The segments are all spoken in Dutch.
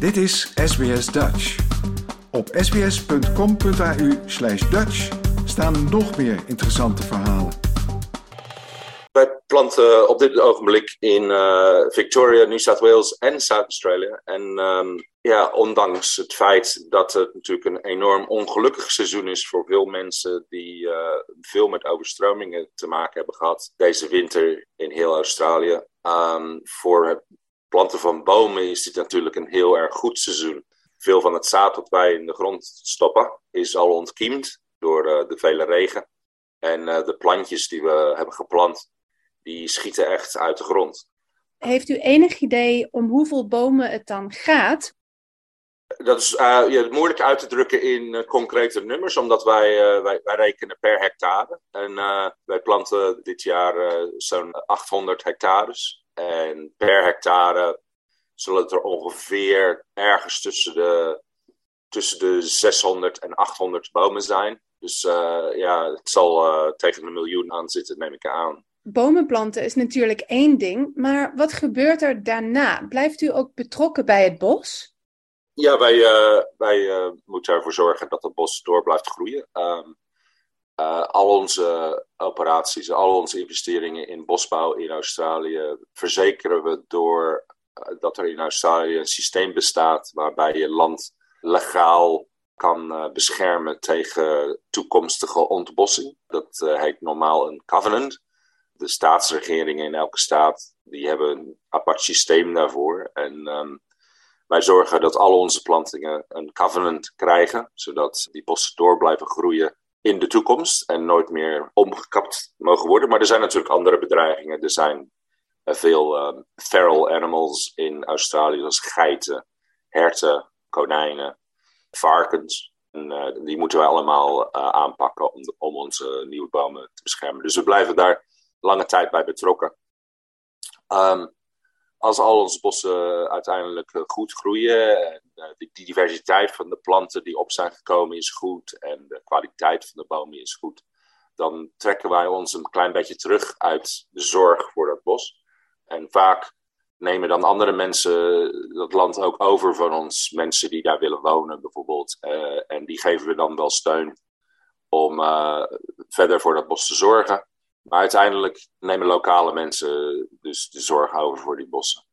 Dit is SBS Dutch. Op sbs.com.au slash Dutch staan nog meer interessante verhalen. Wij planten op dit ogenblik in uh, Victoria, New South Wales en South Australia. En um, ja, ondanks het feit dat het natuurlijk een enorm ongelukkig seizoen is voor veel mensen die uh, veel met overstromingen te maken hebben gehad deze winter in heel Australië. Um, voor planten van bomen is dit natuurlijk een heel erg goed seizoen. Veel van het zaad dat wij in de grond stoppen is al ontkiemd door uh, de vele regen. En uh, de plantjes die we hebben geplant, die schieten echt uit de grond. Heeft u enig idee om hoeveel bomen het dan gaat? Dat is uh, ja, moeilijk uit te drukken in concrete nummers, omdat wij, wij, wij, rekenen per hectare. En wij planten dit jaar zo'n 800 hectares. En per hectare zullen het er ongeveer ergens tussen de, tussen de 600 en 800 bomen zijn. Dus uh, ja, het zal uh, tegen een miljoen aan zitten, neem ik aan. Bomen planten is natuurlijk één ding, maar wat gebeurt er daarna? Blijft u ook betrokken bij het bos? Ja, wij, uh, wij moeten ervoor zorgen dat het bos door blijft groeien. Um, uh, al onze operaties, al onze investeringen in bosbouw in Australië verzekeren we door uh, dat er in Australië een systeem bestaat waarbij je land legaal kan uh, beschermen tegen toekomstige ontbossing. Dat heet normaal een covenant. De staatsregeringen in elke staat die hebben een apart systeem daarvoor. En um, wij zorgen dat al onze plantingen een covenant krijgen, zodat die bossen door blijven groeien in de toekomst en nooit meer omgekapt mogen worden. Maar er zijn natuurlijk andere bedreigingen. Er zijn uh, veel uh, feral animals in Australië, zoals geiten, herten, konijnen, varkens. En, uh, die moeten wij allemaal aanpakken om, om onze nieuwe bomen te beschermen. Dus we blijven daar lange tijd bij betrokken. Um, als al onze bossen uiteindelijk goed groeien, en de diversiteit van de planten die op zijn gekomen is goed en de kwaliteit van de bomen is goed, dan trekken wij ons een klein beetje terug uit de zorg voor dat bos. En vaak nemen dan andere mensen dat land ook over van ons, mensen die daar willen wonen bijvoorbeeld. En die geven we dan wel steun om verder voor dat bos te zorgen. Maar uiteindelijk nemen lokale mensen dus de zorg over voor die bossen.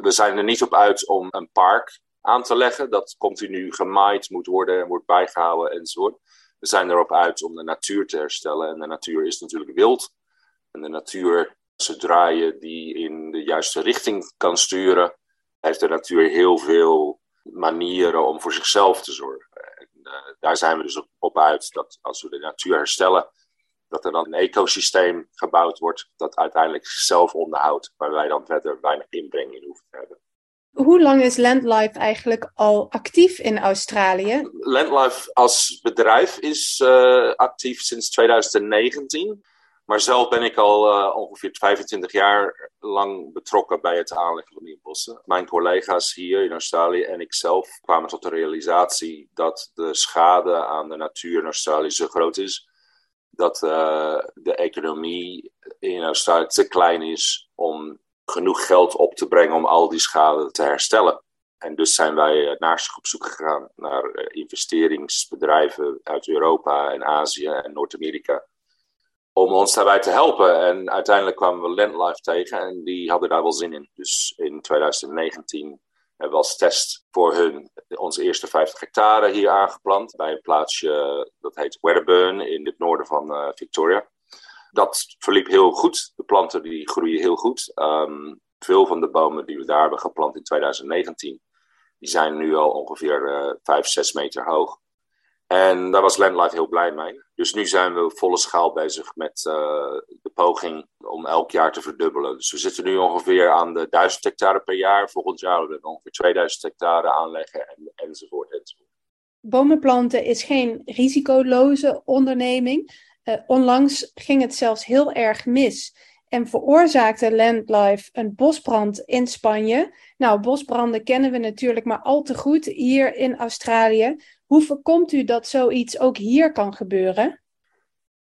We, zijn er niet op uit om een park aan te leggen dat continu gemaaid moet worden en wordt bijgehouden enzovoort. We zijn erop uit om de natuur te herstellen. En de natuur is natuurlijk wild. En de natuur, zodra je die in de juiste richting kan sturen, heeft de natuur heel veel manieren om voor zichzelf te zorgen. En, uh, daar zijn we dus op uit dat als we de natuur herstellen, dat er dan een ecosysteem gebouwd wordt dat uiteindelijk zichzelf onderhoudt, waar wij dan verder weinig inbreng in hoeven te hebben. Hoe lang is Landlife eigenlijk al actief in Australië? Landlife als bedrijf is uh, actief sinds 2019. Maar zelf ben ik al uh, ongeveer 25 jaar lang betrokken bij het aanleggen van die bossen. Mijn collega's hier in Australië en ik zelf kwamen tot de realisatie dat de schade aan de natuur in Australië zo groot is dat uh, de economie in Australië te klein is om genoeg geld op te brengen om al die schade te herstellen. En dus zijn wij naast op zoek gegaan naar investeringsbedrijven uit Europa en Azië en Noord-Amerika. Om ons daarbij te helpen. En uiteindelijk kwamen we Landlife tegen en die hadden daar wel zin in. Dus in 2019 hebben we als test voor hun onze eerste 50 hectare hier aangeplant. Bij een plaatsje dat heet Wedderburn in het noorden van uh, Victoria. Dat verliep heel goed. De planten die groeien heel goed. Um, veel van de bomen die we daar hebben geplant in 2019, die zijn nu al ongeveer uh, 5, 6 meter hoog. En daar was Landlife heel blij mee. Dus nu zijn we volle schaal bezig met uh, de poging om elk jaar te verdubbelen. Dus we zitten nu ongeveer aan de 1000 hectare per jaar. Volgend jaar willen we ongeveer 2000 hectare aanleggen en, enzovoort enzovoort. Bomen planten is geen risicoloze onderneming. Uh, onlangs ging het zelfs heel erg mis en veroorzaakte Landlife een bosbrand in Spanje. Nou, bosbranden kennen we natuurlijk maar al te goed hier in Australië. Hoe voorkomt u dat zoiets ook hier kan gebeuren?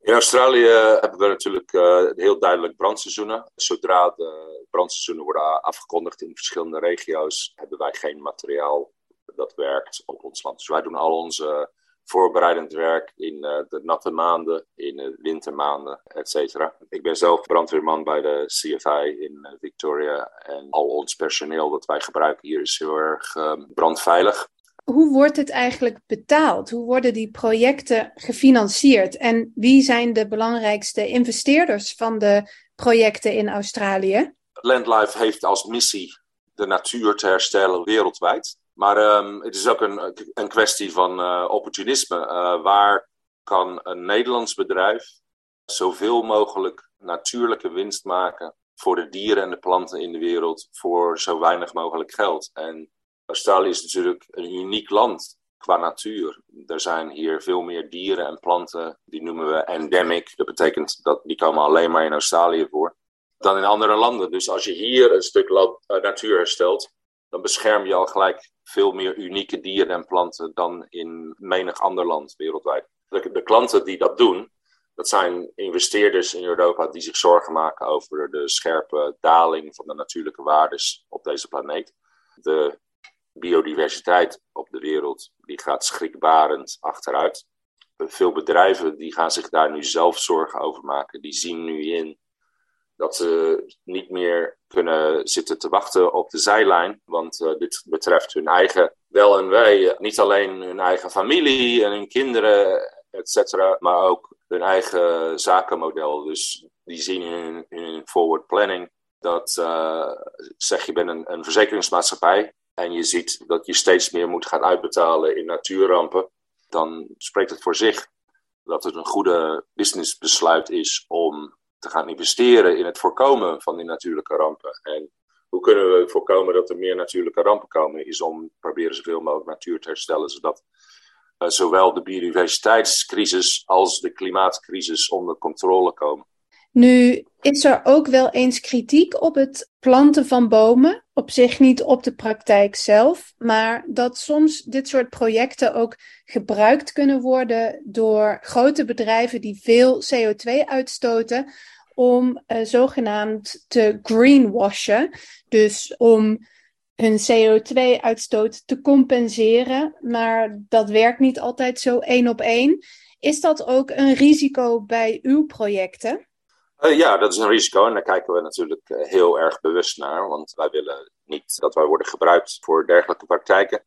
In Australië hebben we natuurlijk uh, heel duidelijk brandseizoenen. Zodra de brandseizoenen worden afgekondigd in verschillende regio's, hebben wij geen materiaal dat werkt op ons land. Dus wij doen al onze voorbereidend werk in de natte maanden, in de wintermaanden, et cetera. Ik ben zelf brandweerman bij de CFI in Victoria en al ons personeel dat wij gebruiken hier is heel erg brandveilig hoe wordt het eigenlijk betaald? Hoe worden die projecten gefinancierd? En wie zijn de belangrijkste investeerders van de projecten in Australië? Landlife heeft als missie de natuur te herstellen wereldwijd. Maar um, het is ook een, een kwestie van uh, opportunisme. Uh, waar kan een Nederlands bedrijf zoveel mogelijk natuurlijke winst maken voor de dieren en de planten in de wereld voor zo weinig mogelijk geld? En Australië is natuurlijk een uniek land qua natuur. Er zijn hier veel meer dieren en planten, die noemen we endemic. Dat betekent dat die komen alleen maar in Australië voor, dan in andere landen. Dus als je hier een stuk land, uh, natuur herstelt, dan bescherm je al gelijk veel meer unieke dieren en planten dan in menig ander land wereldwijd. De, de klanten die dat doen, dat zijn investeerders in Europa die zich zorgen maken over de scherpe daling van de natuurlijke waardes op deze planeet. De biodiversiteit op de wereld die gaat schrikbarend achteruit. Veel bedrijven die gaan zich daar nu zelf zorgen over maken. Die zien nu in dat ze niet meer kunnen zitten te wachten op de zijlijn. Want uh, dit betreft hun eigen wel en wij. Niet alleen hun eigen familie en hun kinderen, et cetera, maar ook hun eigen zakenmodel. Dus die zien in hun forward planning dat, uh, zeg je bent een, een verzekeringsmaatschappij en je ziet dat je steeds meer moet gaan uitbetalen in natuurrampen, dan spreekt het voor zich dat het een goede businessbesluit is om te gaan investeren in het voorkomen van die natuurlijke rampen. En hoe kunnen we voorkomen dat er meer natuurlijke rampen komen, is om proberen zoveel mogelijk natuur te herstellen, zodat uh, zowel de biodiversiteitscrisis als de klimaatcrisis onder controle komen. Nu is er ook wel eens kritiek op het planten van bomen. Op zich niet op de praktijk zelf, maar dat soms dit soort projecten ook gebruikt kunnen worden door grote bedrijven die veel CO2 uitstoten om uh, zogenaamd te greenwashen. Dus om hun CO2-uitstoot te compenseren, maar dat werkt niet altijd zo één op één. Is dat ook een risico bij uw projecten? Uh, ja, dat is een risico en daar kijken we natuurlijk uh, heel erg bewust naar, want wij willen niet dat wij worden gebruikt voor dergelijke praktijken.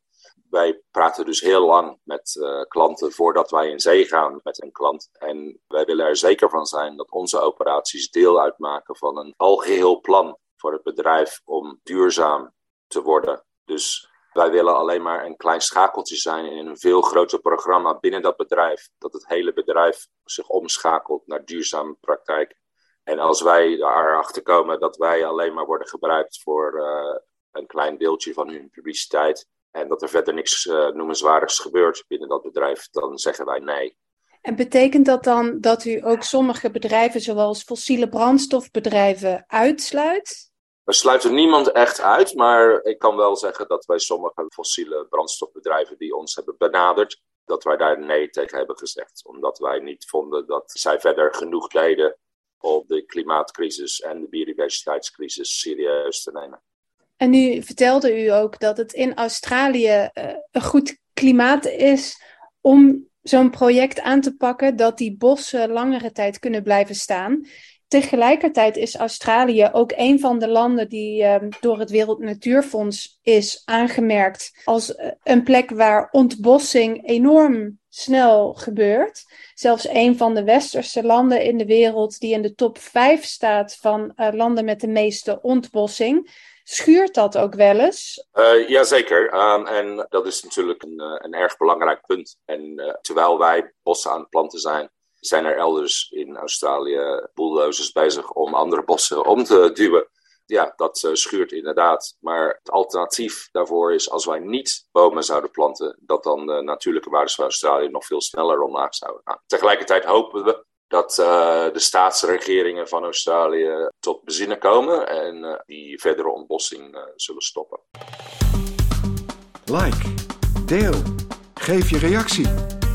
Wij praten dus heel lang met uh, klanten voordat wij in zee gaan met een klant. En wij willen er zeker van zijn dat onze operaties deel uitmaken van een algeheel plan voor het bedrijf om duurzaam te worden. Dus wij willen alleen maar een klein schakeltje zijn in een veel groter programma binnen dat bedrijf. Dat het hele bedrijf zich omschakelt naar duurzame praktijk. En als wij erachter komen dat wij alleen maar worden gebruikt voor uh, een klein deeltje van hun publiciteit en dat er verder niks uh, noemenswaardigs gebeurt binnen dat bedrijf, dan zeggen wij nee. En betekent dat dan dat u ook sommige bedrijven, zoals fossiele brandstofbedrijven, uitsluit? We sluiten niemand echt uit, maar ik kan wel zeggen dat wij sommige fossiele brandstofbedrijven die ons hebben benaderd, dat wij daar nee tegen hebben gezegd. Omdat wij niet vonden dat zij verder genoeg deden om de klimaatcrisis en de biodiversiteitscrisis serieus te nemen. En nu vertelde u ook dat het in Australië uh, een goed klimaat is om zo'n project aan te pakken, dat die bossen langere tijd kunnen blijven staan. Tegelijkertijd is Australië ook een van de landen die uh, door het Wereld Natuurfonds is aangemerkt als uh, een plek waar ontbossing enorm snel gebeurt. Zelfs een van de westerse landen in de wereld die in de top 5 staat van uh, landen met de meeste ontbossing. Schuurt dat ook wel eens? Uh, Jazeker. Um, en dat is natuurlijk een, een erg belangrijk punt. En terwijl wij bossen aan het planten zijn, zijn er elders in Australië bulldozers bezig om andere bossen om te duwen. Ja, dat uh, schuurt inderdaad. Maar het alternatief daarvoor is als wij niet bomen zouden planten, dat dan de natuurlijke waardes van Australië nog veel sneller omlaag zouden gaan. Tegelijkertijd hopen we dat uh, de staatsregeringen van Australië tot bezinnen komen en die verdere ontbossing zullen stoppen. Like, deel, geef je reactie.